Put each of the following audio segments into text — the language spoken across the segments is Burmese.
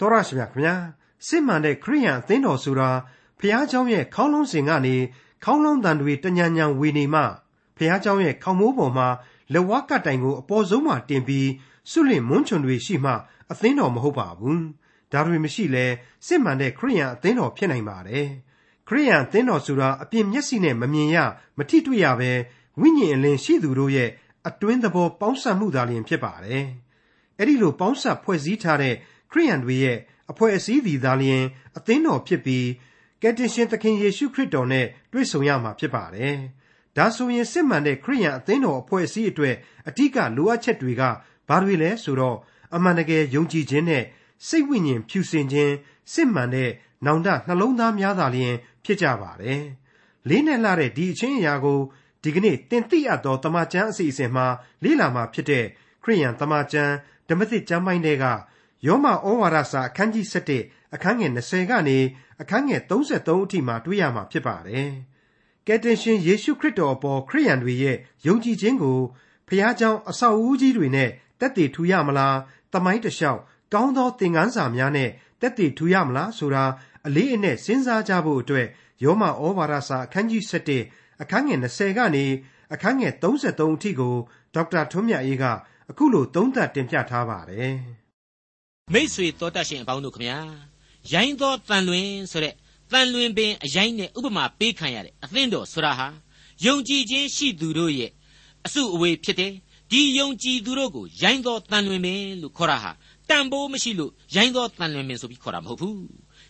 တော်ရရှိမြခင်ဗျာစစ်မှန်တဲ့ခရိယန်အသင်းတော်ဆိုတာဖះเจ้าရဲ့ခေါင်းလုံးစဉ်ကနေခေါင်းလုံးတန်တွေတညံညံဝေနေမှဖះเจ้าရဲ့ခေါင်းမိုးပေါ်မှာလက်ဝါးကတိုင်ကိုအပေါ်ဆုံးမှတင်ပြီးစွလင့်မွန်းချွန်တွေရှိမှအသင်းတော်မဟုတ်ပါဘူးဒါတွေမရှိလဲစစ်မှန်တဲ့ခရိယန်အသင်းတော်ဖြစ်နိုင်ပါတယ်ခရိယန်အသင်းတော်ဆိုတာအပြင်မျက်စိနဲ့မမြင်ရမထိတွေ့ရပဲဝိညာဉ်အလင်းရှိသူတို့ရဲ့အတွင်းသဘောပေါင်းစပ်မှုသာလျှင်ဖြစ်ပါတယ်အဲ့ဒီလိုပေါင်းစပ်ဖွဲ့စည်းထားတဲ့ ခရိယန်တွေရဲ့အဖွဲ့အစည်းသည်သာလျှင်အသင်းတော်ဖြစ်ပြီးကယ်တင်ရှင်သခင်ယေရှုခရစ်တော်နဲ့တွေ့ဆုံရမှာဖြစ်ပါတယ်။ဒါဆိုရင်စစ်မှန်တဲ့ခရိယန်အသင်းတော်အဖွဲ့အစည်းအတွက်အဓိကလိုအပ်ချက်တွေကဘာတွေလဲဆိုတော့အမှန်တကယ်ယုံကြည်ခြင်းနဲ့စိတ်ဝိညာဉ်ဖြူစင်ခြင်းစစ်မှန်တဲ့နောင်တနှလုံးသားများသာလျှင်ဖြစ်ကြပါတယ်။လေးနဲ့လှတဲ့ဒီအချင်းအရာကိုဒီကနေ့တင်သိအပ်သောတမန်ကျမ်းအစီအစဉ်မှာလေ့လာမှာဖြစ်တဲ့ခရိယန်တမန်ကျမ်းဓမ္မသစ်ကျမ်းပိုင်းတွေက ယောမဩဝါဒစာအခန်းကြီး7အခန်းငယ်20ကနေအခန်းငယ်33အထိမှာတွေ့ရမှာဖြစ်ပါတယ်။ကယ်တင်ရှင်ယေရှုခရစ်တော်အပေါ်ခရိယန်တွေရဲ့ယုံကြည်ခြင်းကိုဖခင်เจ้าအဆောက်အဦကြီးတွေနဲ့တက်တည်ထူရမလား။တမိုင်းတလျှောက်ကောင်းသောသင်ခန်းစာများနဲ့တက်တည်ထူရမလားဆိုတာအလေးအနက်စဉ်းစားကြဖို့အတွက်ယောမဩဝါဒစာအခန်းကြီး7အခန်းငယ်20ကနေအခန်းငယ်33အထိကိုဒေါက်တာထွန်းမြတ်အေးကအခုလိုသုံးသပ်တင်ပြထားပါတယ်။ မိษွေတော်တတ်ရှင်အပေါင်းတို့ခမညာရိုင်းသောတန်လွင်ဆိုတဲ့တန်လွင်ပင်အရိုင်းနဲ့ဥပမာပေးခံရတဲ့အသင်းတော်ဆိုတာဟာယုံကြည်ခြင်းရှိသူတို့ရဲ့အစုအဝေးဖြစ်တယ်ဒီယုံကြည်သူတို့ကိုရိုင်းသောတန်လွင်ပင်လို့ခေါ်တာဟာတန်ဖိုးမရှိလို့ရိုင်းသောတန်လွင်ပင်ဆိုပြီးခေါ်တာမဟုတ်ဘူး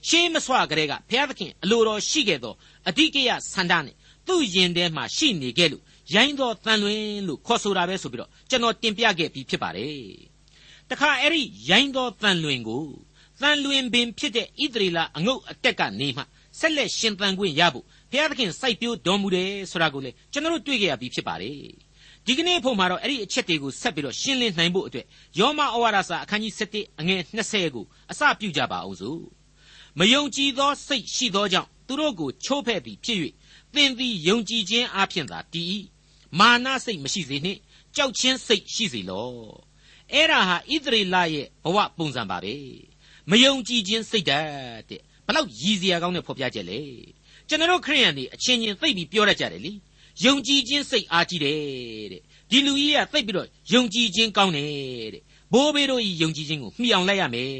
ရှေးမဆွကလေးကဘုရားသခင်အလိုတော်ရှိခဲ့သောအဓိကရဆန္ဒနဲ့သူ့ယင်ထဲမှာရှိနေခဲ့လို့ရိုင်းသောတန်လွင်လို့ခေါ်ဆိုတာပဲဆိုပြီးတော့ကျွန်တော်တင်ပြခဲ့ပြီးဖြစ်ပါတယ် တခါအဲ့ဒီရိုင်းသောတန်လွင်ကိုတန်လွင်ပင်ဖြစ်တဲ့ဣသရေလအငုတ်အတက်ကနေမှဆက်လက်ရှင်သန်ခွင့်ရဖို့ဘုရားသခင်စိုက်ပျိုးတော်မူတယ်ဆိုတာကိုလေကျွန်တော်တို့တွေ့ကြရပြီးဖြစ်ပါတယ်ဒီကနေ့ဖို့မှာတော့အဲ့ဒီအချက်တွေကိုဆက်ပြီးတော့ရှင်းလင်းနိုင်ဖို့အတွက်ယောမဩဝါဒစာအခန်းကြီး7အငယ်20ကိုအစပြုကြပါအောင်စို့မယုံကြည်သောစိတ်ရှိသောကြောင့်သူတို့ကိုချိုးဖဲ့သည်ဖြစ်၍သင်သည်ယုံကြည်ခြင်းအပြင်သာတည်၏မာနစိတ်မရှိစေနှင့်ကြောက်ခြင်းစိတ်ရှိစေလော့ အဲ့ဒါဟာဣသရေလရဲ့ဘဝပုံစံပါပဲမယုံကြည်ခြင်းစိတ်ဓာတ်တဲ့ဘလောက်ရည်စရာကောင်းတဲ့ဖော်ပြချက်လေကျွန်တော်ခရိယန်တွေအချင်းချင်းသိပြီးပြောတတ်ကြတယ်လေယုံကြည်ခြင်းစိတ်အားကြီးတယ်တဲ့ဒီလူကြီးကသိပြီးတော့ယုံကြည်ခြင်းကောင်းတယ်တဲ့ဘိုးဘေးတို့ဤယုံကြည်ခြင်းကိုမှီအောင်လိုက်ရမယ်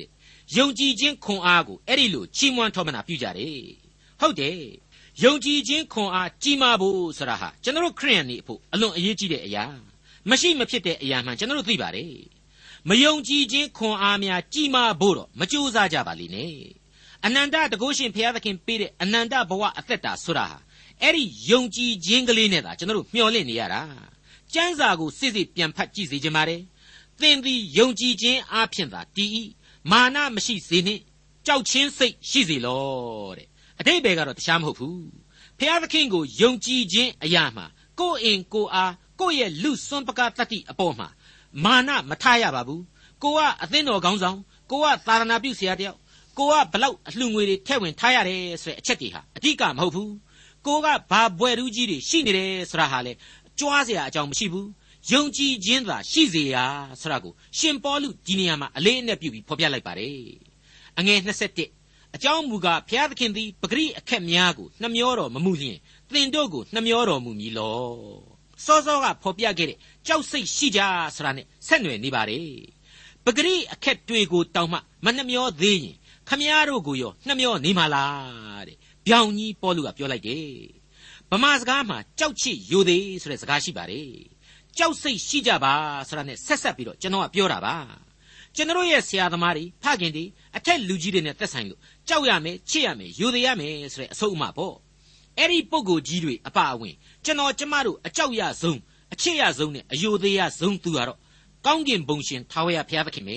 တဲ့ယုံကြည်ခြင်းခွန်အားကိုအဲ့ဒီလိုချီးမွမ်းထောပနာပြုကြတယ်ဟုတ်တယ်ယုံကြည်ခြင်းခွန်အားကြီးမားဖို့ဆိုတာဟာကျွန်တော်ခရိယန်တွေအဖို့အလွန်အရေးကြီးတဲ့အရာ မရှိမဖြစ်တဲ့အရာမှန်ကျွန်တော်တို့သိပါတယ်မယုံကြည်ခြင်းခွန်အားများကြီးမားဖို့တော့မကြိုးစားကြပါလိမ့်နဲ့အနန္တတကုရှင်ဘုရားသခင်ပေးတဲ့အနန္တဘဝအသက်တာဆိုတာဟာအဲ့ဒီယုံကြည်ခြင်းကလေးနဲ့သာကျွန်တော်တို့မျှော်လင့်နေရတာကျမ်းစာကိုစစ်စစ်ပြန်ဖတ်ကြည့်စေချင်ပါတယ်သင်သည်ယုံကြည်ခြင်းအားဖြင့်သာတည်၏မာနမရှိစေနှင့်ကြောက်ချင်းစိတ်ရှိစေလောတဲ့အတိတ်ဘယ်ကတော့တခြားမဟုတ်ဘူးဖျားသခင်ကိုယုံကြည်ခြင်းအရာမှာကိုယ်အင်ကိုအား ကိုယ့်ရဲ့လူစွန့်ပကတတ္တိအပေါ်မှာမာနမထားရပါဘူးကိုကအသင်းတော်ကောင်းဆောင်ကိုကသာရဏပြုဆရာတယောက်ကိုကဘလောက်အလှငွေတွေထည့်ဝင်ထားရတယ်ဆိုတဲ့အချက်တွေဟာအဓိကမဟုတ်ဘူးကိုကဘာဘွယ်ရူးကြီးတွေရှိနေတယ်ဆိုတာဟာလေကြွားเสียအကြောင်းမရှိဘူးယုံကြည်ခြင်းသာရှိစေရာဆိုတာကိုရှင်ပေါလုဒီနေရာမှာအလေးအနက်ပြုပြီးဖော်ပြလိုက်ပါတယ်အငယ်27အကြောင်းမူကားဘုရားသခင်သည်ပဂရိအခက်များကိုနှမျောတော်မမူလျင်သင်တို့ကိုနှမျောတော်မူမည်လော စောစောကဖော်ပြခဲ့တဲ့ကြောက်စိတ်ရှိကြဆိုတာနဲ့ဆက်နွယ်နေပါတယ်ပဂရိအခက်တွေကိုတောင်းမှမနှမျောသေးရင်ခမည်းတော်ကိုရောနှမျောနေမှာလားတဲ့ဗျောင်ကြီးပေါလုကပြောလိုက်တယ်ဗမာစကားမှာကြောက်ချစ်ယိုသေးဆိုတဲ့စကားရှိပါတယ်ကြောက်စိတ်ရှိကြပါဆိုတာနဲ့ဆက်ဆက်ပြီးတော့ကျွန်တော်ကပြောတာပါကျွန်တော်ရဲ့ဆရာသမားတွေဖခင်တွေအထက်လူကြီးတွေနဲ့သက်ဆိုင်လို့ကြောက်ရမယ်ချစ်ရမယ်ယိုသေးရမယ်ဆိုတဲ့အဆုံးအမပေါ့ အဲ့ဒီပုံကိုကြီးတွေအပအဝင်ကျွန်တော်ကျမတို့အကြောက်ရဆုံးအချစ်ရဆုံးနဲ့အယိုသေးရဆုံးသူကတော့ကောင်းကင်ဘုံရှင်ထာဝရဘုရားသခင်ပဲ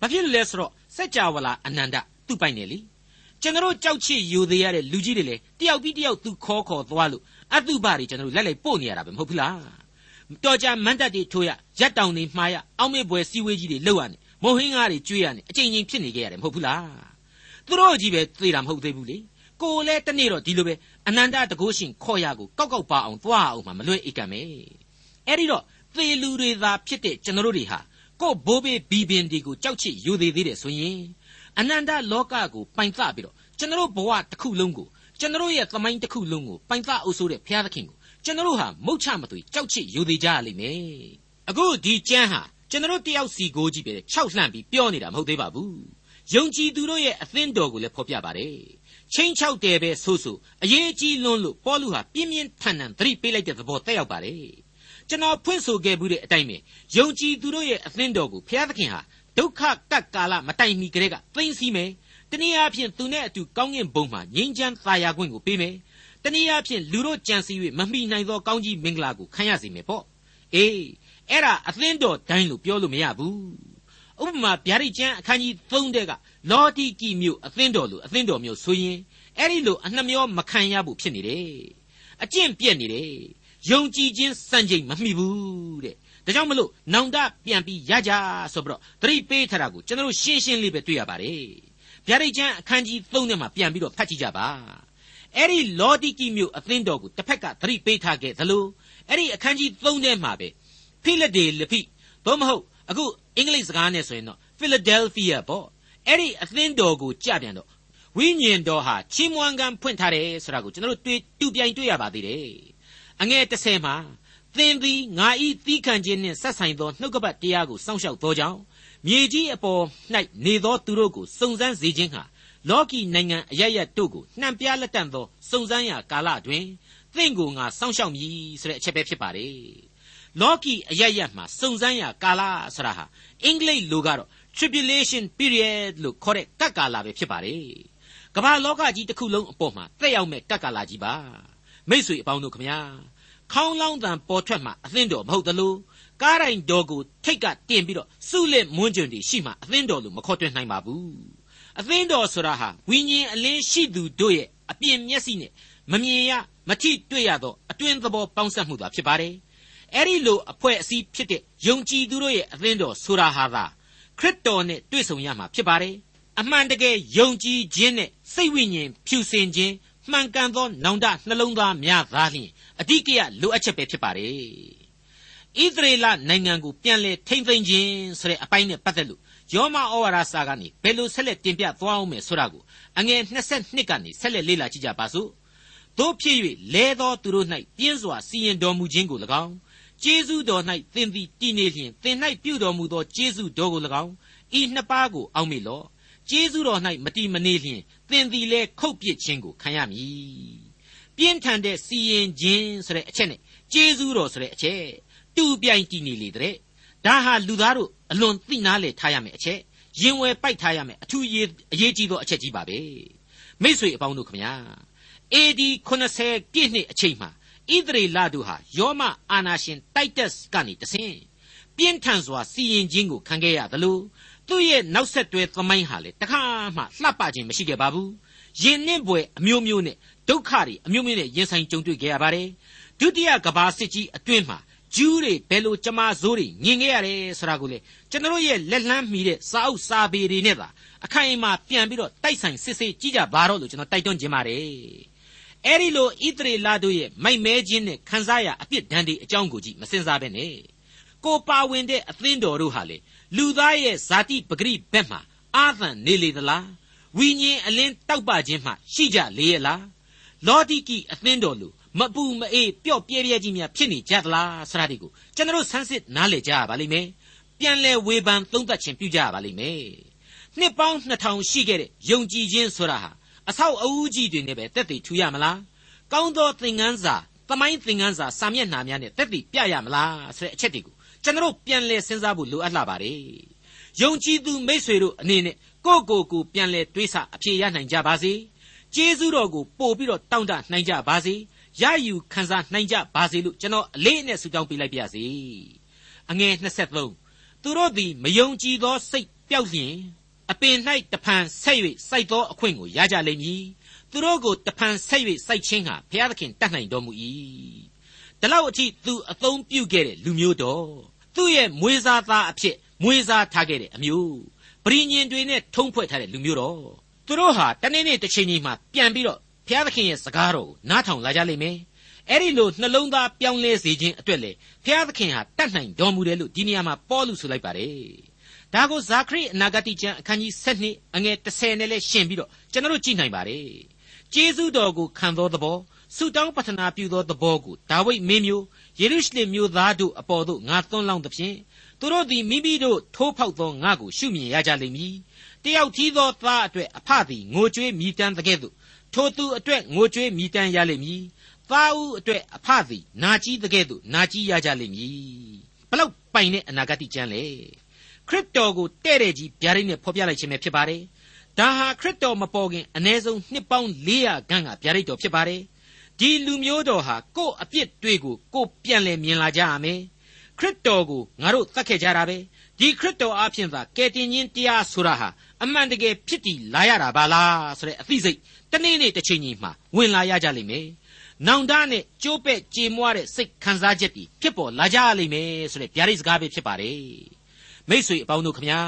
ဘာဖြစ်လို့လဲဆိုတော့စัจ java လာအနန္တသူ့ပိုင်နေလေကျွန်တော်ကြောက်ချစ်ယိုသေးရတဲ့လူကြီးတွေလေတယောက်ပြီးတယောက်သူခေါ်ခေါ်သွားလို့အတုပတွေကျွန်တော်လက်လိုက်ပို့နေရတာပဲမဟုတ်ဘူးလားတော်ကြမန်းတက်တွေထိုးရရက်တောင်တွေမှားရအောက်မေ့ပွဲစီဝေးကြီးတွေလှုပ်ရနေမုံဟင်းကားတွေကျွေးရနေအချိန်ချင်းဖြစ်နေကြရတယ်မဟုတ်ဘူးလားသူတို့ကြီးပဲသေတာမဟုတ်သေးဘူးလေ ကိုလည်းတနေ့တော့ဒီလိုပဲအနန္တတကုရှင်ခေါ်ရကိုကောက်ကောက်ပါအောင်သွားအောင်မှမလွဲ့ဧကံမဲအဲ့ဒီတော့သေလူတွေသာဖြစ်တဲ့ကျွန်တော်တို့တွေဟာကို့ဘိုးဘေးဘီဘင်ဒီကိုကြောက်ချစ်ယူသေးသေးတယ်ဆိုရင်အနန္တလောကကိုပိုင်သပြီးတော့ကျွန်တော်ဘဝတစ်ခုလုံးကိုကျွန်တော်ရဲ့သမိုင်းတစ်ခုလုံးကိုပိုင်သအုပ်ဆိုးတဲ့ဘုရားသခင်ကိုကျွန်တော်ဟာမုတ်ချမသွေကြောက်ချစ်ယူသေးကြရလိမ့်မယ်အခုဒီကျမ်းဟာကျွန်တော်တယောက်စီကိုကြီးပဲခြောက်လှန့်ပြီးပြောနေတာမဟုတ်သေးပါဘူးယုံကြည်သူတို့ရဲ့အသင်းတော်ကိုလည်းဖော်ပြပါတယ် ချင်းချောက်တယ်ပဲဆိုဆိုအရေးကြီးလွန်းလို့ပေါလုဟာပြင်းပြင်းထန်ထန်သတိပေးလိုက်တဲ့သဘောတက်ရောက်ပါတယ်ကျွန်တော်ဖွင့်ဆိုခဲ့မှုတဲ့အတိုင်းပဲယုံကြည်သူတို့ရဲ့အသင်းတော်ကိုဘုရားသခင်ဟာဒုက္ခကပ်ကာလမတိုင်မီကလေးကသိမ့်စီမယ်တနည်းအားဖြင့်သူနဲ့အတူကောင်းကင်ဘုံမှာငြိမ်းချမ်းသာယာခွင့်ကိုပေးမယ်တနည်းအားဖြင့်လူတို့ကြံစည်၍မမိနိုင်သောကောင်းကြီးမင်္ဂလာကိုခံရစေမယ်ပေါ့အေးအဲ့ဒါအသင်းတော်တိုင်းလို့ပြောလို့မရဘူး ဥပမာဗျာဒိတ်ကျမ်းအခန်းကြီး3တဲ့ကလော်တီကီမြို့အသင်းတော်လို့အသင်းတော်မျိုးဆိုရင်အဲ့ဒီလိုအနှမျောမခံရဘူးဖြစ်နေတယ်အကျင့်ပြက်နေတယ်ယုံကြည်ခြင်းစံချိန်မမှီဘူးတဲ့ဒါကြောင့်မလို့နောင်တပြန်ပြီးရကြဆိုပြီးတော့သတိပေးထားတာကိုကျွန်တော်ရှင်းရှင်းလေးပဲတွေ့ရပါတယ်ဗျာဒိတ်ကျမ်းအခန်းကြီး3ထဲမှာပြန်ပြီးတော့ဖတ်ကြည့်ကြပါအဲ့ဒီလော်တီကီမြို့အသင်းတော်ကိုတစ်ဖက်ကသတိပေးထားခဲ့သလိုအဲ့ဒီအခန်းကြီး3ထဲမှာပဲဖိလဒေလဖိသို့မဟုတ် အခုအင်္ဂလိပ်စကားနဲ့ဆိုရင်တော့ Philadelphia ပေါ့အဲ့ဒီအသင်းတော်ကိုကြပြန်တော့ဝိညာဉ်တော်ဟာချီးမွမ်းကံဖွင့်ထားတယ်ဆိုတာကိုကျွန်တော်တို့တွေ့တူပြိုင်တွေ့ရပါသေးတယ်အငယ်30မှာသင်သည်ငါဤသီးခံခြင်းနှင့်ဆက်ဆိုင်သောနှုတ်ကပတ်တရားကိုစောင့်ရှောက်သောကြောင့်မြေကြီးအပေါ်၌နေသောသူတို့ကိုစုံစမ်းစေခြင်းဟာလောကီနိုင်ငံအရရတို့ကိုနှံပြလက်တန့်သောစုံစမ်းရာကာလတွင်သင်ကိုငါစောင့်ရှောက်မည်ဆိုတဲ့အချက်ပဲဖြစ်ပါတယ် လောကီအရရမှာစုံစမ်းရာကာလဆိုတာဟာအင်္ဂလိပ်လိုကတော့ tribulation period လို့ခေါ်တဲ့ကပ်ကာလပဲဖြစ်ပါတယ်ကမ္ဘာလောကကြီးတစ်ခုလုံးအပေါ်မှာတက်ရောက်မဲ့ကပ်ကာလကြီးပါမိษွေအပေါင်းတို့ခမညာခေါင်းလောင်းတန်ပေါ်ထွက်မှအသင်းတော်မဟုတ်သလိုကားတိုင်းတော်ကိုထိတ်ကတင်ပြီးတော့စုလက်မွန်းကြွတွေရှိမှအသင်းတော်လို့မခေါ်တွင်နိုင်ပါဘူးအသင်းတော်ဆိုတာဟာဝိညာဉ်အလင်းရှိသူတို့ရဲ့အပြင်မျက်စိနဲ့မမြင်ရမထိတွေ့ရသောအတွင်းသဘောပေါင်းစပ်မှုသာဖြစ်ပါတယ် အဲ့ဒီလိုအဖွဲ့အစည်းဖြစ်တဲ့ယုံကြည်သူတို့ရဲ့အသင်းတော်ဆိုတာဟာသာခရစ်တော်နဲ့တွေ့ဆုံရမှာဖြစ်ပါတယ်အမှန်တကယ်ယုံကြည်ခြင်းနဲ့စိတ်ဝိညာဉ်ဖြူစင်ခြင်းမှန်ကန်သောနောင်တနှလုံးသားများသားလျှင်အဓိကရလိုအပ်ချက်ပဲဖြစ်ပါတယ်ဣသရေလနိုင်ငံကိုပြန်လဲထိမ့်သိမ်းခြင်းဆိုတဲ့အပိုင်းနဲ့ပတ်သက်လို့ယောမဩဝါဒစာကနေဘယ်လိုဆက်လက်တင်ပြသွားအောင်မယ်ဆိုတာကိုအငယ်22ကနေဆက်လက်လေ့လာကြည့်ကြပါစို့တို့ဖြစ်၍လဲသောသူတို့၌ပြင်းစွာစီရင်တော်မူခြင်းကို၎င်း ကျေးဇူးတော်၌သင်သည်တည်နေလျင်သင်၌ပြုတော်မူသောကျေးဇူးတော်ကို၎င်းဤနှစ်ပါးကိုအောက်မေ့လော့ကျေးဇူးတော်၌မတည်မနေလျင်သင်သည်လည်းခုတ်ပစ်ခြင်းကိုခံရမည်ပြင်းထန်တဲ့စီရင်ခြင်းဆိုတဲ့အချက်နဲ့ကျေးဇူးတော်ဆိုတဲ့အချက်တူပြိုင်တည်နေလေတဲ့ဒါဟာလူသားတို့အလွန်သိနာလေထားရမယ့်အချက်ရင်ဝယ်ပိုက်ထားရမယ့်အထူးအရေးကြီးသောအချက်ကြီးပါပဲမိษွေအပေါင်းတို့ခမညာ AD 80ပြည့်နှစ်အချိန်မှာ ဣသရေလတို့ဟာယောမအာနာရှင်တိုက်တက်စ်ကနေတဆင့်ပြင်းထန်စွာစီရင်ခြင်းကိုခံခဲ့ရသလိုသူ့ရဲ့နောက်ဆက်တွဲသမိုင်းဟာလေတခါမှလှပခြင်းမရှိခဲ့ပါဘူးယင်နှင့်ပွဲအမျိုးမျိုးနဲ့ဒုက္ခတွေအမျိုးမျိုးနဲ့ရင်ဆိုင်ကြုံတွေ့ခဲ့ရပါတယ်ဒုတိယကဘာစစ်ကြီးအတွင်းမှာဂျူးတွေဘယ်လိုကြမားစိုးတွေညင်ခဲ့ရတယ်ဆိုတာကိုလေကျွန်တော်ရဲ့လက်လန်းမီတဲ့စာအုပ်စာပေတွေနဲ့သာအခိုင်အမာပြန်ပြီးတော့တိုက်ဆိုင်စစ်ဆေးကြည့်ကြပါတော့လို့ကျွန်တော်တိုက်တွန်းခြင်းပါတယ် အဲ့ဒီလိုဣသရေလတို့ရဲ့မိုက်မဲခြင်းနဲ့ခံစားရအပြစ်ဒဏ်တွေအကြောင်းကိုကြည့်မစင်စားပဲနဲ့ကိုပါဝင်တဲ့အသင်းတော်တို့ဟာလေလူသားရဲ့ဇာတိပဂရိဘက်မှာအာသန်နေလေသလားဝိညာဉ်အလင်းတောက်ပခြင်းမှရှိကြလေရဲ့လားလော်ဒီကီအသင်းတော်လူမပူမအေးပျော့ပြဲပြဲကြီးများဖြစ်နေကြသလားဆရာဒီကိုကျွန်တော်ဆန်းစစ်နားလည်ကြရပါလိမ့်မယ်ပြန်လဲဝေဖန်သုံးသပ်ခြင်းပြုကြရပါလိမ့်မယ်နှစ်ပေါင်း2000ရှိခဲ့တဲ့ယုံကြည်ခြင်းဆိုတာဟာ အဆောက်အဦကြီးတွေနဲ့ပဲတက်တည်ထူရမလားကောင်းသောသင်ခန်းစာသမိုင်းသင်ခန်းစာစာမျက်နှာများနဲ့တက်တည်ပြရမလားဆိုတဲ့အချက်တွေကိုကျွန်တော်ပြန်လဲစဉ်းစားဖို့လိုအပ်လာပါတယ်ယုံကြည်သူမိษွေတို့အနေနဲ့ကိုယ့်ကိုယ်ကိုပြန်လဲတွေးဆအဖြေရနိုင်ကြပါစေကျေးဇူးတော်ကိုပို့ပြီးတော့တောင်းတနိုင်ကြပါစေရယူခံစားနိုင်ကြပါစေလို့ကျွန်တော်အလေးအနက်ဆုတောင်းပေးလိုက်ပါရစေအငယ်23သူတို့သည်မယုံကြည်သောစိတ်ပျောက်လျင် အပင်၌တဖန်ဆက်၍စိုက်သောအခွင့်ကိုရကြလိမ့်မည်သူတို့ကိုတဖန်ဆက်၍စိုက်ခြင်းဟာဘုရားသခင်တတ်နိုင်တော်မူ၏ဒီလောက်အထိသူအသုံးပြုခဲ့တဲ့လူမျိုးတော်သူ့ရဲ့မွေးစားသားအဖြစ်မွေးစားထားခဲ့တဲ့အမျိုးပရိညင်တွေနဲ့ထုံးဖွဲ့ထားတဲ့လူမျိုးတော်သူတို့ဟာတနေ့နေ့တစ်ချိန်ချိန်မှာပြန်ပြီးတော့ဘုရားသခင်ရဲ့စကားတော်ကိုနားထောင်လာကြလိမ့်မယ်အဲ့ဒီလိုနှလုံးသားပြောင်းလဲစေခြင်းအတွက်လေဘုရားသခင်ဟာတတ်နိုင်တော်မူတယ်လို့ဒီနေရာမှာပေါလုဆိုလိုက်ပါတယ် ဒါကိုဇာခရိအနာဂတိကျမ်းအခန်းကြီး7အငယ်30နဲ့လဲရှင်းပြီးတော့ကျွန်တော်တို့ကြည့်နိုင်ပါတယ်ကျေးဇူးတော်ကိုခံသောသဘောဆုတောင်းပတနာပြုသောသဘောကိုဒါဝိဒ်မင်းမျိုးယေရုရှလင်မြို့သားတို့အပေါ်သို့ငါသွန်းလောင်းသဖြင့်သူတို့သည်မိမိတို့ထိုးဖောက်သောငါကိုရှုမြင်ရကြလိမ့်မည်တယောက်ထီးသောသားအတွက်အဖသည်ငိုကြွေးမြည်တမ်းတဲ့ကဲ့သို့ထိုသူအတွက်ငိုကြွေးမြည်တမ်းရလိမ့်မည်သားဦးအတွက်အဖသည်နာကြီးတဲ့ကဲ့သို့နာကြီးရကြလိမ့်မည်ဘလောက်ပိုင်တဲ့အနာဂတ်ကျမ်းလေ ခရစ်တော်ကိုတဲ့တဲ့ကြီးဗျာဒိတ်နဲ့ဖော်ပြလိုက်ခြင်းပဲဖြစ်ပါတယ်ဒါဟာခရစ်တော်မပေါ်ခင်အ ਨੇ ဆုံးနှစ်ပေါင်း400ခန့်ကဗျာဒိတ်တော်ဖြစ်ပါတယ်ဒီလူမျိုးတော်ဟာကိုယ့်အပြစ်တွေကိုကိုယ်ပြန်လည်မြင်လာကြရမယ်ခရစ်တော်ကိုငါတို့သတ်ခဲ့ကြတာပဲဒီခရစ်တော်အဖျင်သာကယ်တင်ခြင်းတရားဆိုတာဟာအမှန်တကယ်ဖြစ်တည်လာရတာပါလားဆိုတဲ့အသိစိတ်တနေ့နေ့တစ်ချိန်ချိန်မှာဝင်လာရကြလိမ့်မယ်။နောင်တနဲ့ကြိုးပဲ့ကြေမွားတဲ့စိတ်ခံစားချက်တွေဖြစ်ပေါ်လာကြလိမ့်မယ်ဆိုတဲ့ဗျာဒိတ်စကားပဲဖြစ်ပါတယ်။ မိတ်ဆွေအပေါင်းတို့ခမညာ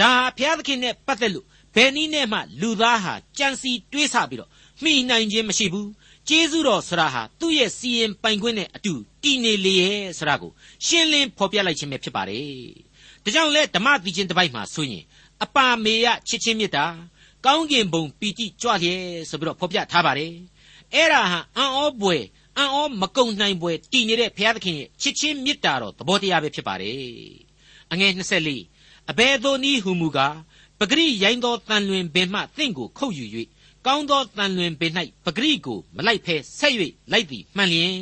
ဒါဘုရားသခင်နဲ့ပတ်သက်လို့ဘယ်နည်းနဲ့မှလူသားဟာကြံစီတွေးဆပြီးတော့မှီနိုင်ခြင်းမရှိဘူး။ကျေးဇူးတော်ဆရာဟာသူ့ရဲ့စီရင်ပိုင်ခွင့်နဲ့အတူတည်နေလေရဲ့ဆရာကိုရှင်းလင်းဖော်ပြလိုက်ခြင်းပဲဖြစ်ပါတယ်။ဒါကြောင့်လဲဓမ္မတိချင်းတစ်ပိုက်မှာဆိုရင်အပါမေယချစ်ချင်းမြတ်တာကောင်းကင်ဘုံပီတိကြွလျက်ဆိုပြီးတော့ဖော်ပြထားပါတယ်အဲ့ဒါဟာအံ့ဩပွေအံ့ဩမကုံနိုင်ပွေတည်နေတဲ့ဘုရားသခင်ရဲ့ချစ်ချင်းမြတ်တာတော်သဘောတရားပဲဖြစ်ပါတယ် အငယ်24အဘယ်သို့နည်းဟုမူကားပဂရိရိုင်းသောတန်လွင်ပင်မှသင်ကိုခုတ်ယူ၍ကောင်းသောတန်လွင်ပင်၌ပဂရိကိုမလိုက်ဖဲဆက်၍လိုက်သည်မှန်လျင်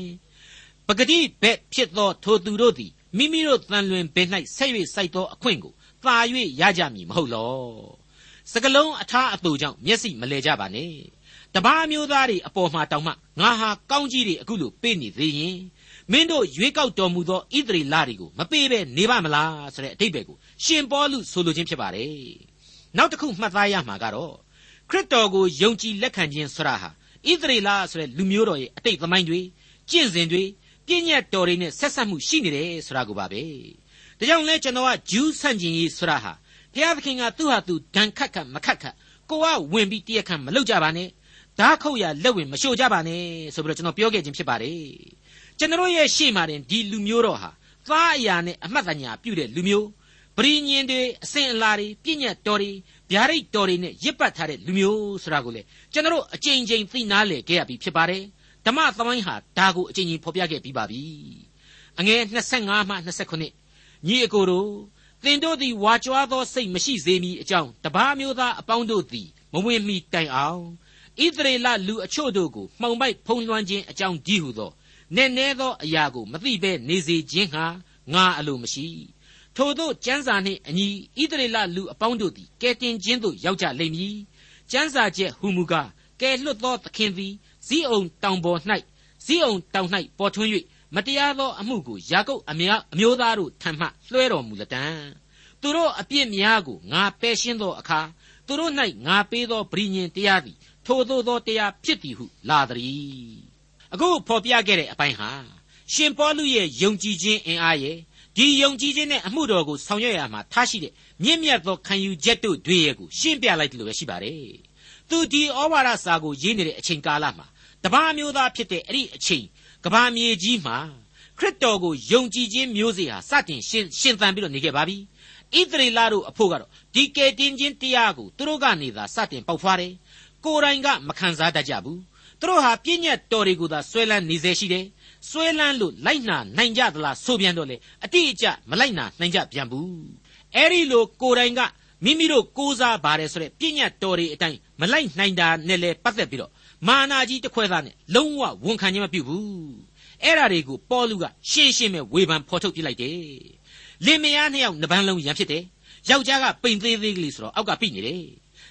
ပဂတိဘက်ဖြစ်သောထိုသူတို့သည်မိမိတို့တန်လွင်ပင်၌ဆက်၍စိုက်သောအခွင့်ကိုသာ၍ရကြမည်မဟုတ်လောစကလုံးအထားအတူကြောင့်မျက်စိမလဲကြပါနဲ့တပားမျိုးသားတွေအပေါ်မှာတောင်မှငါဟာကောင်းကြီးတွေအခုလိုပေးနေသေးရင် မင်းတို့ရွေးကောက်တော်မူသောဣသရေလတွေကိုမပေးဘဲနေပါမလားဆိုတဲ့အတိတ်ပဲကိုရှင်ပေါလုဆိုလိုခြင်းဖြစ်ပါတယ်နောက်တစ်ခုမှတ်သားရမှာကတော့ခရစ်တော်ကိုယုံကြည်လက်ခံခြင်းဆိုတာဟာဣသရေလဆိုတဲ့လူမျိုးတော်ရဲ့အတိတ်သမိုင်းတွေကျင့်စဉ်တွေပြည့်ညတ်တော်တွေနဲ့ဆက်ဆက်မှုရှိနေတယ်ဆိုတာကိုပါပဲဒါကြောင့်လဲကျွန်တော်ကဂျူးဆန့်ကျင်ရေးဆိုတာဟာဘုရားသခင်ကသူ့ဟာသူဒဏ်ခတ်ခတ်မခတ်ခတ်ကိုကဝင်ပြီးတရက်ခန့်မလုပ်ကြပါနဲ့ဓာခုတ်ရလက်ဝင်မရှို့ကြပါနဲ့ဆိုပြီးတော့ကျွန်တော်ပြောခဲ့ခြင်းဖြစ်ပါတယ် ကျွန်တော်ရဲ့ရှေ့မှာတင်ဒီလူမျိုးတော်ဟာသားအရာနဲ့အမှတ်တညာပြုတဲ့လူမျိုးပရိညင်တွေအစဉ်အလာတွေပြည့်ညတ်တော်တွေဗျာဒိတ်တော်တွေနဲ့ရစ်ပတ်ထားတဲ့လူမျိုးဆိုတာကိုလေကျွန်တော်အကြိမ်ကြိမ်သိနာလေခဲ့ရပြီဖြစ်ပါတယ်ဓမ္မသမိုင်းဟာဒါကိုအကြိမ်ကြိမ်ဖော်ပြခဲ့ပြီးပါပြီအငယ်25မှ29ညီအကိုတို့သင်တို့သည်ဝါကြွားသောစိတ်မရှိစေမည်အကြောင်းတပါးမျိုးသားအပေါင်းတို့သည်မဝင်မီတိုင်အောင်ဣသရေလလူအချို့တို့ကိုမှောင်မိုက်ဖုံးလွှမ်းခြင်းအကြောင်းဒီဟုသော နည်းနည်းသောအရာကိုမသိဘဲနေစေခြင်းဟာငါအလိုမရှိထို့သောကျမ်းစာနှင့်အညီဣသရေလလူအပေါင်းတို့သည်ကဲတင်ခြင်းသို့ရောက်ကြလိမ့်မည်ကျမ်းစာချက်ဟူမူကားကဲလွတ်သောသခင်သည်ဇီးအောင်တောင်ပေါ်၌ဇီးအောင်တောင်၌ပေါ်ထွန်း၍မတရားသောအမှုကိုယာကုပ်အများအမျိုးသားတို့ထံမှလွှဲတော်မူလတံသူတို့အပြစ်များကိုငါပယ်ရှင်းသောအခါသူတို့၌ငါပေးသောဗြိညင်တရားသည်ထိုသို့သောတရားဖြစ်သည်ဟုလာသည် အခုဖော်ပြခဲ့တဲ့အပိုင်းဟာရှင်ပေါလုရဲ့ယုံကြည်ခြင်းအင်အားရဲ့ဒီယုံကြည်ခြင်းနဲ့အမှုတော်ကိုဆောင်ရွက်ရမှာထားရှိတဲ့မြင့်မြတ်သောခံယူချက်တို့တွေရဲ့ကိုရှင်းပြလိုက်တယ်လို့ပဲရှိပါတယ်သူဒီဩဝါဒစာကိုရေးနေတဲ့အချိန်ကာလမှာတပါးမျိုးသားဖြစ်တဲ့အဲ့ဒီအချိန်ကဘာမြေကြီးမှာခရစ်တော်ကိုယုံကြည်ခြင်းမျိုးစေ့ဟာစတင်ရှင်ရှင်သန်ပြီးတော့နေခဲ့ပါပြီဣသရေလတို့အဖို့ကတော့ဒီကယ်တင်ခြင်းတရားကိုသူတို့ကနေသာစတင်ပေါက်ဖွားတယ်ကိုယ်တိုင်ကမခံစားတတ်ကြဘူး သူတို့ဟာပြည့်ညတ်တော်တွေကိုသာဆွဲလန်းနေစေရှိတယ်ဆွဲလန်းလို့လိုက်နာနိုင်ကြသလားဆိုပြန်တော့လေအတိအကျမလိုက်နာနိုင်ကြပြန်ဘူးအဲ့ဒီလိုကိုယ်တိုင်ကမိမိတို့ကိုးစားပါတယ်ဆိုတဲ့ပြည့်ညတ်တော်တွေအတိုင်းမလိုက်နိုင်တာနဲ့လေပတ်သက်ပြီးတော့မာနာကြီးတစ်ခွဲသားနဲ့လုံးဝဝန်ခံခြင်းမပြုဘူးအဲ့ဓာတွေကိုပေါလုကရှင်းရှင်းပဲဝေဖန်ဖော်ထုတ်ပြလိုက်တယ်လင်မယားနှစ်ယောက်နှပန်းလုံးရံဖြစ်တယ်ယောက်ျားကပိန်သေးသေးကလေးဆိုတော့အောက်ကပြိနေတယ်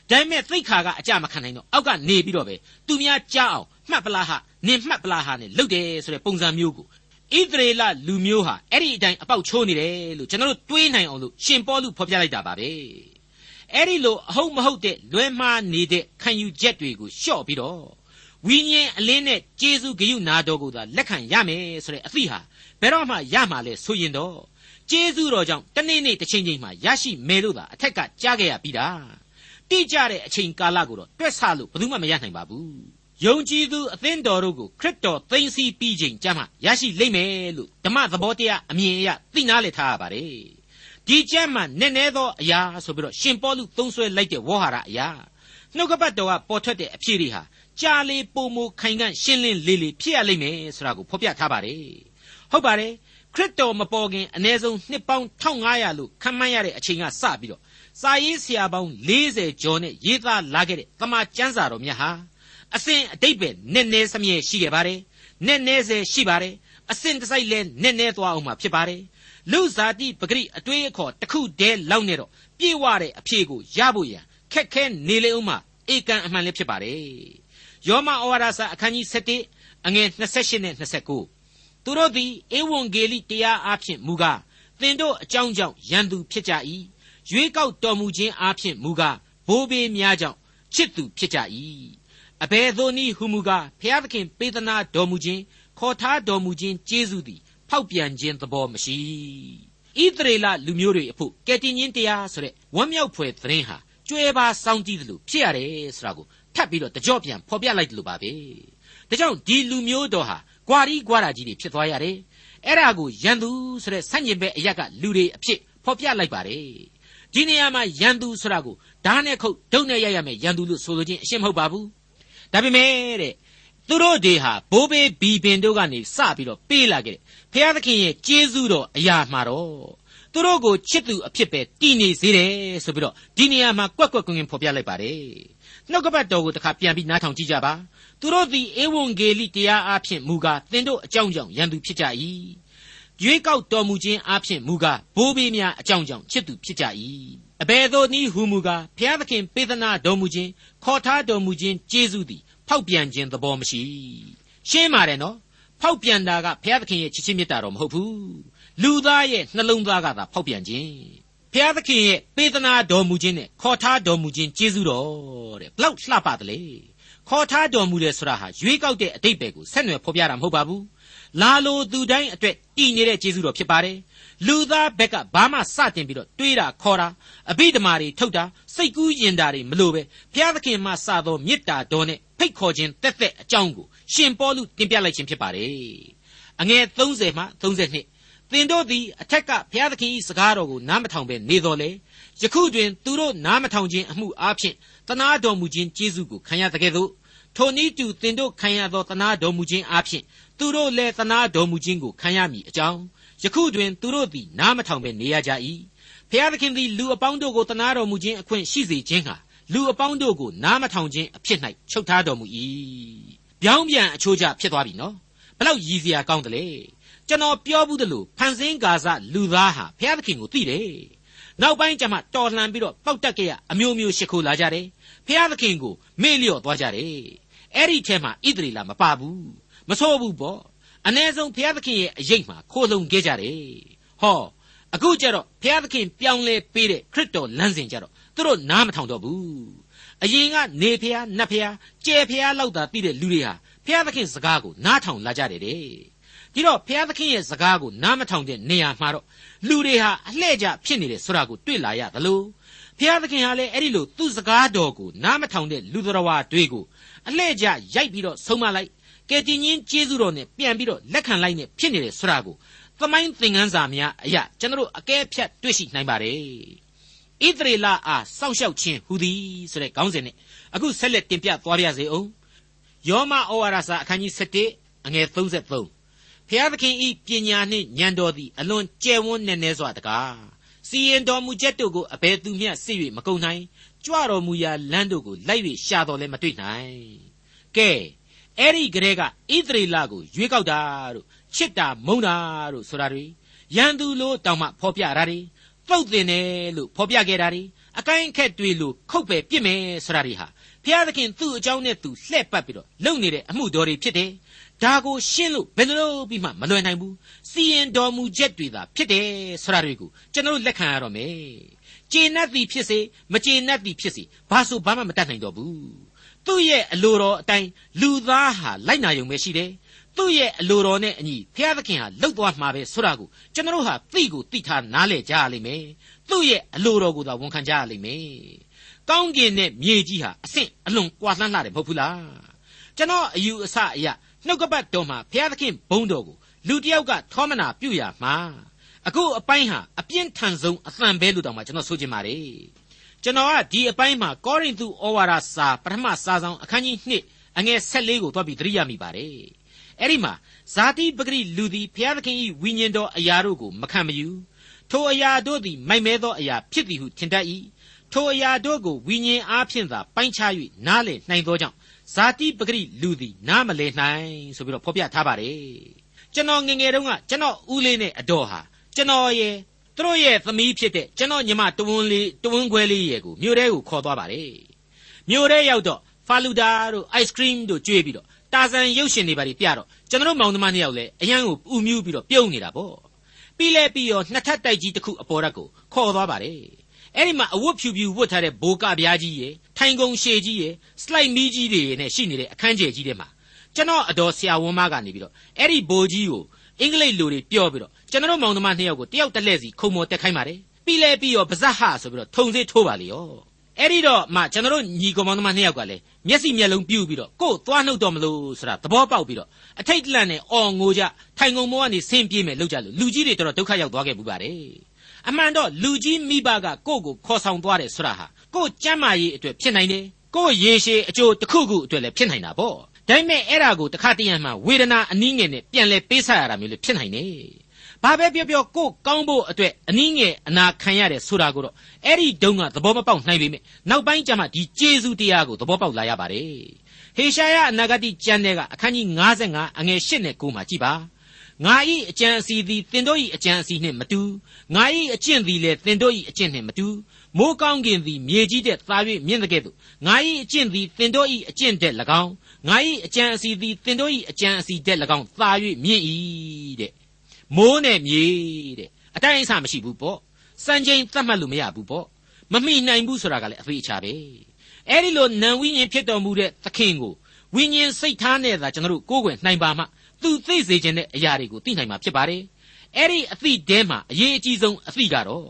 ဒါပေမဲ့သိခါကအကြမခံနိုင်တော့အောက်ကနေပြီးတော့ပဲသူများကြားအောင်မှတ်ပလားဟနင်မှတ်ပလားဟနဲ့လုတ်တယ်ဆိုတဲ့ပုံစံမျိုးကိုဣသရေလလူမျိုးဟာအဲ့ဒီအတိုင်းအပေါက်ချိုးနေတယ်လို့ကျွန်တော်တို့တွေးနိုင်အောင်လို့ရှင်ပေါလုဖော်ပြလိုက်တာပါပဲအဲ့ဒီလိုအဟုတ်မဟုတ်တဲ့လွဲမှားနေတဲ့ခံယူချက်တွေကိုလျှော့ပြီးတော့ဝိညာဉ်အလင်းနဲ့ကျေးဇူးဂရုနာတော်ကိုသာလက်ခံရမယ်ဆိုတဲ့အသည့်ဟာဘယ်တော့မှရမှာလဲဆိုရင်တော့ကျေးဇူးတော်ကြောင့်တနေ့နေ့တစ်ချိန်ချိန်မှာရရှိမယ်လို့သာအထက်ကကြားခဲ့ရပြီးတာ တိကျတဲ့အချိန်ကာလကိုတော့တွက်ဆလို့ဘယ်သူမှမရနိုင်ပါဘူးယုံကြည်သူအသင်းတော်တို့ကိုခရစ်တော်သိမ်းဆည်းပြီးချိန်ကျမှရရှိလိမ့်မယ်လို့ဓမ္မသဘောတရားအမြင်အရသိနာလေထားရပါတယ်ဒီကျမ်းမှာနည်းနည်းသောအရာဆိုပြီးတော့ရှင်ပေါလုသုံးဆွဲလိုက်တဲ့ဝေါ်ဟာရအရာနှုတ်ကပတ်တော်ကပေါ်ထွက်တဲ့အဖြစ်တွေဟာကြာလေပုံမခိုင်ခန့်ရှင်းလင်းလေးလေးဖြစ်ရလိမ့်မယ်ဆိုတာကိုဖော်ပြထားပါတယ်ဟုတ်ပါတယ်ခရစ်တော်မပေါ်ခင်အ ਨੇ ဆုံးနှစ်ပေါင်း1500လို့ခန့်မှန်းရတဲ့အချိန်ကစပြီးတော့ စာရေးဆရာပေါင်း40ကျော်နဲ့ရေးသားလာခဲ့တဲ့တမန်ကျမ်းစာတော်မြတ်ဟာအစဉ်အတိတ်ပဲနည်းနည်းစမြဲရှိခဲ့ပါတယ်နည်းနည်းစေရှိပါတယ်အစဉ်တစိုက်လဲနည်းနည်းသွားအောင်မှာဖြစ်ပါတယ်လူဇာတိပဂရိအတွေးအခေါ်တစ်ခုတည်းလောက်နဲ့တော့ပြေဝတဲ့အဖြေကိုရဖို့ရန်ခက်ခဲနေလေအောင်မှာဧကန်အမှန်လည်းဖြစ်ပါတယ်ယောမဩဝါဒစာအခန်းကြီး7အငယ်28နဲ့29သူတို့သည်ဧဝံဂေလိတရားအားဖြင့်မူကားသင်တို့အကြောင်းကြောင့်ယံသူဖြစ်ကြ၏ ရွေးကောက်တော်မူခြင်းအားဖြင့်မူကားဘိုးဘေးများကြောင့်ချစ်သူဖြစ်ကြ၏အဘယ်သို့နည်းဟုမူကားဖျားသခင်ပေးသနာတော်မူခြင်းခေါ်ထားတော်မူခြင်းကျေးဇူးသည်ဖောက်ပြန်ခြင်းသဘောမရှိဣသရေလလူမျိုးတွေအဖို့ကယ်တင်ခြင်းတရားဆိုတဲ့ဝမ်းမြောက်ဖွယ်သတင်းဟာကျွဲပါစောင်းကြည့်တယ်လို့ဖြစ်ရတယ်ဆိုတာကိုထပ်ပြီးတော့တကြော့ပြန်ဖော်ပြလိုက်တယ်လို့ပါပဲဒါကြောင့်ဒီလူမျိုးတော်ဟာဂွာရီဂွာရာကြီးတွေဖြစ်သွားရတယ်အဲ့ဒါကိုရန်သူဆိုတဲ့ဆန့်ကျင်ဘက်အရက်ကလူတွေအဖြစ်ဖော်ပြလိုက်ပါတယ် ဒီနေရာမှာရန်သူဆိုတာကိုဓာတ်နဲ့ခုတ်ဒုတ်နဲ့ရိုက်ရမယ်ရန်သူလို့ဆိုလိုခြင်းအရှင်းမဟုတ်ပါဘူးဒါပေမဲ့တဲ့သူတို့တွေဟာဘိုးဘေးဘီပင်တို့ကနေစပြီးတော့ပေးလာခဲ့တယ်ဖျားသခင်ရဲ့ကျေးဇူးတော်အရာမှာတော့သူတို့ကိုချစ်သူအဖြစ်ပဲတည်နေစေတယ်ဆိုပြီးတော့ဒီနေရာမှာကွက်ကွက်ကွင်းကွင်းဖော်ပြလိုက်ပါတယ်နှုတ်ကပတ်တော်ကိုတစ်ခါပြန်ပြီးနားထောင်ကြည့်ကြပါသူတို့သည်ဧဝံဂေလိတရားအဖြစ်မူကားသင်တို့အကြောင်းကြောင့်ရန်သူဖြစ်ကြ၏ ရွေးကောက်တော်မူခြင်းအဖြစ်မူကားဘိုးဘေးများအကြောင်းကြောင့်ချစ်သူဖြစ်ကြ၏အဘယ်သို့နည်းဟူမူကားဘုရားသခင်ပေးသနာတော်မူခြင်းခေါ်ထားတော်မူခြင်းကျေးဇူးသည်ဖောက်ပြန်ခြင်းသဘောမရှိရှင်းပါတယ်နော်ဖောက်ပြန်တာကဘုရားသခင်ရဲ့ချစ်ချင်းမေတ္တာတော်မဟုတ်ဘူးလူသားရဲ့နှလုံးသားကသာဖောက်ပြန်ခြင်းဘုရားသခင်ရဲ့ပေးသနာတော်မူခြင်းနဲ့ခေါ်ထားတော်မူခြင်းကျေးဇူးတော်တဲ့ဘလောက်လှပတယ်လေ ခေါ်ထားတော်မူတယ်ဆိုတာဟာရွေးကောက်တဲ့အတိတ်ပဲကိုဆက်နွယ်ဖော်ပြတာမဟုတ်ပါဘူးလာလိုသူတိုင်းအတွက်တည်နေတဲ့ကျေးဇူးတော်ဖြစ်ပါတယ်လူသားဘက်ကဘာမှစတင်ပြီးတော့တွေးတာခေါ်တာအဘိဓမ္မာတွေထုတ်တာစိတ်ကူးယဉ်တာတွေမလိုပဲဘုရားသခင်မှစသောမေတ္တာတော်နဲ့ဖိတ်ခေါ်ခြင်းတက်တက်အကြောင်းကိုရှင်ပေါလုတင်ပြလိုက်ခြင်းဖြစ်ပါတယ်အငယ်30မှ32သင်တို့သည်အထက်ကဘုရားသခင်၏စကားတော်ကိုနားမထောင်ဘဲနေတော်လေယခုတွင်သူတို့နားမထောင်ခြင်းအမှုအားဖြင့်တနာတော်မူခြင်းကျေးဇူးကိုခံရတဲ့ကဲ့သို့ ထိုနည်းတူသင်တို့ခံရသောတနာတော်မူခြင်းအားဖြင့်သူတို့လည်းတနာတော်မူခြင်းကိုခံရမည်အကြောင်းယခုတွင်သူတို့သည်နားမထောင်ဘဲနေရကြ၏ဖျားသခင်သည်လူအပေါင်းတို့ကိုတနာတော်မူခြင်းအခွင့်ရှိစေခြင်းဟာလူအပေါင်းတို့ကိုနားမထောင်ခြင်းအဖြစ်၌ချုပ်ထားတော်မူ၏ပြောင်းပြန်အချိုးကျဖြစ်သွားပြီနော်ဘလောက်ရည်စရာကောင်းတယ်လေကျွန်တော်ပြောဘူးတယ်လို့ဖန်ဆင်းကာစလူသားဟာဖျားသခင်ကိုသိတယ်နောက်ပိုင်းကျမှတော်လှန်ပြီးတော့ပောက်တက်ကြရအမျိုးမျိုးရှ िख ိုလာကြတယ်ဖျားသခင်ကိုမေ့လျော့သွားကြတယ် အဲ့ဒီထဲမှာဣသရေလမပါဘူးမဆိုးဘူးပေါ့အ ਨੇ ဆုံးဘုရားသခင်ရဲ့အရေးမှာခိုးလုံခဲ့ကြတယ်ဟောအခုကျတော့ဘုရားသခင်ပြောင်းလဲပေးတဲ့ခရစ်တော်လမ်းစဉ်ကျတော့သူတို့နားမထောင်တော့ဘူးအရင်ကနေဖျားနတ်ဖျားကြဲဖျားလောက်သာသိတဲ့လူတွေဟာဘုရားသခင်စကားကိုနားထောင်လာကြတယ်တဲ့ဒီတော့ဘုရားသခင်ရဲ့စကားကိုနားမထောင်တဲ့နေရာမှာတော့လူတွေဟာအလှဲ့ကျဖြစ်နေတယ်ဆိုတာကိုတွေ့လာရသလို ဘုရားသခင်ဟာလည်းအဲ့ဒီလိုသူ့စကားတော်ကိုနားမထောင်တဲ့လူတော်ဝါတွေကိုအလှဲ့ကျရိုက်ပြီးတော့ဆုံးမလိုက်ကယ်တင်ရှင်ကျေးဇူးတော်နဲ့ပြန်ပြီးတော့လက်ခံလိုက်နဲ့ဖြစ်နေတယ်ဆိုတာကိုသမိုင်းသင်ခန်းစာများအရာကျွန်တော်တို့အကဲဖြတ်တွေ့ရှိနိုင်ပါတယ်ဣသရေလအားစောင့်ရှောက်ခြင်းဟူသည်ဆိုတဲ့ခေါင်းစဉ်နဲ့အခုဆက်လက်တင်ပြသွားပါရစေအောင်ယောမဩဝါဒစာအခန်းကြီး7အငယ်33ဖျားသခင်ဤပညာနှင့်ဉာဏ်တော်သည်အလွန်ကျယ်ဝန်းနေနေစွာတကား စီရင်တော်မူချက်တို့ကိုအဘယ်သူမျှစစ်၍မကုန်နိုင်ကြွတော်မူရာလမ်းတို့ကိုလိုက်၍ရှာတော်လည်းမတွေ့နိုင်ကဲအဲ့ဒီကလေးကဣသရေလကိုရွေးကောက်တာတို့ချစ်တာမုန်းတာတို့ဆိုတာတွေရန်သူလို့တောင်မှဖော်ပြတာတွေပုတ်တင်တယ်လို့ဖော်ပြခဲ့တာတွေအကိုင်းခက်တွေလို့ခုတ်ပဲပြစ်မယ်ဆိုတာတွေဟာဘုရားသခင်သူ့အကြောင်းနဲ့သူလှည့်ပတ်ပြီးတော့လုပ်နေတဲ့အမှုတော်တွေဖြစ်တယ် ဒါကိုရှင်းလို့ဘယ်လိုပြီးမှမလွယ်နိုင်ဘူးစီရင်တော်မူချက်တွေသာဖြစ်တယ်ဆိုတာတွေကိုကျွန်တော်လက်ခံရတော့မယ်ကျေနပ်သည်ဖြစ်စေမကျေနပ်သည်ဖြစ်စေဘာဆိုဘာမှမတတ်နိုင်တော့ဘူးသူ့ရဲ့အလိုတော်အတိုင်းလူသားဟာလိုက်နာယုံပဲရှိတယ်သူ့ရဲ့အလိုတော်နဲ့အညီဘုရားသခင်ဟာလှုပ်သွားမှာပဲဆိုတာကိုကျွန်တော်ဟာသိကိုသိထားနားလည်ကြရလိမ့်မယ်သူ့ရဲ့အလိုတော်ကိုသာဝန်ခံကြရလိမ့်မယ်ကောင်းကင်နဲ့မြေကြီးဟာအဆင့်အလွန်ကွာလှမ်းလာတယ်မဟုတ်ဘူးလားကျွန်တော်အယူအဆအရ နှုတ်ကပတ်တော်မှာဘုရားသခင်ဘုန်းတော်ကိုလူတစ်ယောက်ကထောမနာပြုရမှာအခုအပိုင်းဟာအပြင်းထန်ဆုံးအသံပဲလို့တောင်မှကျွန်တော်ဆိုချင်ပါတယ်ကျွန်တော်ကဒီအပိုင်းမှာကောရိန္သုဩဝါဒစာပထမစာဆောင်အခန်းကြီး2အငယ်14ကိုသွားပြီးသတိရမိပါတယ်အဲ့ဒီမှာဇာတိပဂရိလူသည်ဘုရားသခင်၏ဝိညာဉ်တော်အရာတို့ကိုမခံမယူထိုအရာတို့သည်မိုက်မဲသောအရာဖြစ်သည်ဟုထင်တတ်၏ထိုအရာတို့ကိုဝိညာဉ်အားဖြင့်သာပိုင်းခြား၍နားလည်နိုင်သောကြောင့် ဇာတိပဂရိလူသည်နားမလည်နိုင်ဆိုပြီးတော့ဖော်ပြထားပါတယ်ကျွန်တော်ငငယ်တုန်းကကျွန်တော်ဦးလေးနဲ့အတော်ဟာကျွန်တော်ရဲ့သူတို့ရဲ့သမီးဖြစ်တဲ့ကျွန်တော်ညီမတဝန်းလေးတဝန်းခွဲလေးရဲ့ကိုမြို့ထဲကိုခေါ်သွားပါတယ်မြို့ထဲရောက်တော့ဖာလူဒါတို့ ice cream တို့ကျွေးပြီးတော့တာဇန်ရုပ်ရှင်တွေပါပြတော့ကျွန်တော်မောင်နှမနှစ်ယောက်လည်းအရန်ကိုဥမြူးပြီးတော့ပြုံးနေတာပေါ့ပြီးလဲပြီးရောနှစ်ထပ်တိုက်ကြီးတစ်ခုအပေါ်ဓာတ်ကိုခေါ်သွားပါတယ် အဲ့ဒီမှာအဝတ်ဖြူဖြူဝတ်ထားတဲ့ဘိုးကပြားကြီးရယ်ထိုင်ကုန်ရှည်ကြီးရယ်စလိုက်မီးကြီးတွေနဲ့ရှိနေတဲ့အခန်းကျယ်ကြီးထဲမှာကျွန်တော်အတော်ဆရာဝန်မကနေပြီးတော့အဲ့ဒီဘိုးကြီးကိုအင်္ဂလိပ်လိုတွေပြောပြီးတော့ကျွန်တော်မောင်နှမနှစ်ယောက်ကိုတယောက်တစ်လှည့်စီခုံမော်တက်ခိုင်းပါတယ်ပြီးလဲပြီးရောပါဇက်ဟဆိုပြီးတော့ထုံစေးထိုးပါလေရောအဲ့ဒီတော့မှကျွန်တော်ညီကောင်မောင်နှမနှစ်ယောက်ကလည်းမျက်စိမျက်လုံးပြူပြီးတော့ကို့သွားနှုတ်တော့မလို့ဆိုတာသဘောပေါက်ပြီးတော့အထိတ်တလန့်နဲ့အော်ငိုကြထိုင်ကုန်မောကနေဆင်းပြေးမယ်လောက်ကြလို့လူကြီးတွေတော်တော်ဒုက္ခရောက်သွားခဲ့မှုပါတယ် အမှန်တော့လူကြီးမိဘကကို့ကိုခေါ်ဆောင်သွားတယ်ဆိုတာဟာကို့ကျမ်းမာရေးအတွက်ဖြစ်နိုင်တယ်ကို့ရေရှည်အကျိုးတစ်ခုခုအတွက်လည်းဖြစ်နိုင်တာပေါ့ဒါပေမဲ့အဲ့ဒါကိုတခါတရံမှဝေဒနာအနည်းငယ်နဲ့ပြန်လဲပေးဆရတာမျိုးလည်းဖြစ်နိုင်တယ်ဘာပဲပြောပြောကိုကောင်းဖို့အတွက်အနည်းငယ်အနာခံရတယ်ဆိုတာကိုတော့အဲ့ဒီတုန်းကသဘောမပေါက်နိုင်ပေမဲ့နောက်ပိုင်းကျမှဒီကျေးဇူးတရားကိုသဘောပေါက်လာရပါတယ်ဟေရှာယအနာဂတိကျမ်းထဲကအခန်းကြီး55အငယ်8နဲ့9မှာကြည်ပါ ငါ၏အကြံအစီသည်သင်တို့၏အကြံအစီနှင့်မတူငါ၏အကျင့်သည်လည်းသင်တို့၏အကျင့်နှင့်မတူမိုးကောင်းကင်သည်မြေကြီးတဲ့သာ၍မြင့်တဲ့ကဲ့သို့ငါ၏အကျင့်သည်သင်တို့၏အကျင့်တဲ့၎င်းငါ၏အကြံအစီသည်သင်တို့၏အကြံအစီတဲ့၎င်းသာ၍မြင့်၏တဲ့မိုးနဲ့မြေတဲ့အတိုင်းအဆမရှိဘူးပေါ့စံချိန်သတ်မှတ်လို့မရဘူးပေါ့မမိနိုင်ဘူးဆိုတာကလည်းအဖေအချာပဲအဲ့ဒီလိုနံဝိညာဉ်ဖြစ်တော်မူတဲ့သခင်ကိုဝိညာဉ်စိတ်ထားနဲ့သာကျွန်တော်တို့ကိုးကွယ်နိုင်ပါမှ သူသိစေခြင်းတဲ့အရာတွေကိုသိနိုင်မှာဖြစ်ပါတယ်အဲ့ဒီအသည့်တဲမှာအရေးအကြီးဆုံးအသည့်ကတော့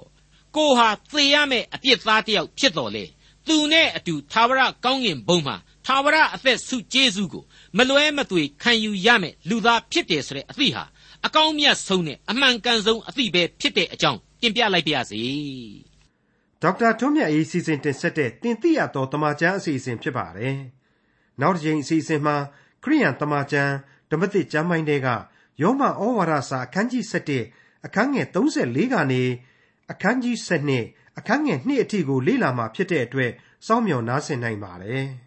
ကိုဟာသေရမယ့်အပြစ်သားတစ်ယောက်ဖြစ်တော်လေသူနဲ့အတူသာဝရကောင်းကင်ဘုံမှာသာဝရအသက်ဆုကျေးဇူးကိုမလွဲမသွေခံယူရမယ်လူသားဖြစ်တယ်ဆိုတဲ့အသည့်ဟာအကောင်းမြတ်ဆုံးနဲ့အမှန်ကန်ဆုံးအသည့်ပဲဖြစ်တဲ့အကြောင်းတင်ပြလိုက်ပါရစေဒေါက်တာထွန်းမြတ်ရေးစီစဉ်တင်ဆက်တဲ့တင်ပြရသောတမချန်းအစီအစဉ်ဖြစ်ပါတယ်နောက်တစ်ချိန်အစီအစဉ်မှာခရိယန်တမချန်း ဓမ္မသစ်ကျမ်းပိုင်းတွေကယောမဩဝါဒစာအခန်းကြီး7အခန်းငယ်34ကနေအခန်းကြီး7အခန်းငယ်2အထိကိုလေ့လာမှာဖြစ်တဲ့အတွက်စောင့်မျှော်နားဆင်နိုင်ပါတယ်။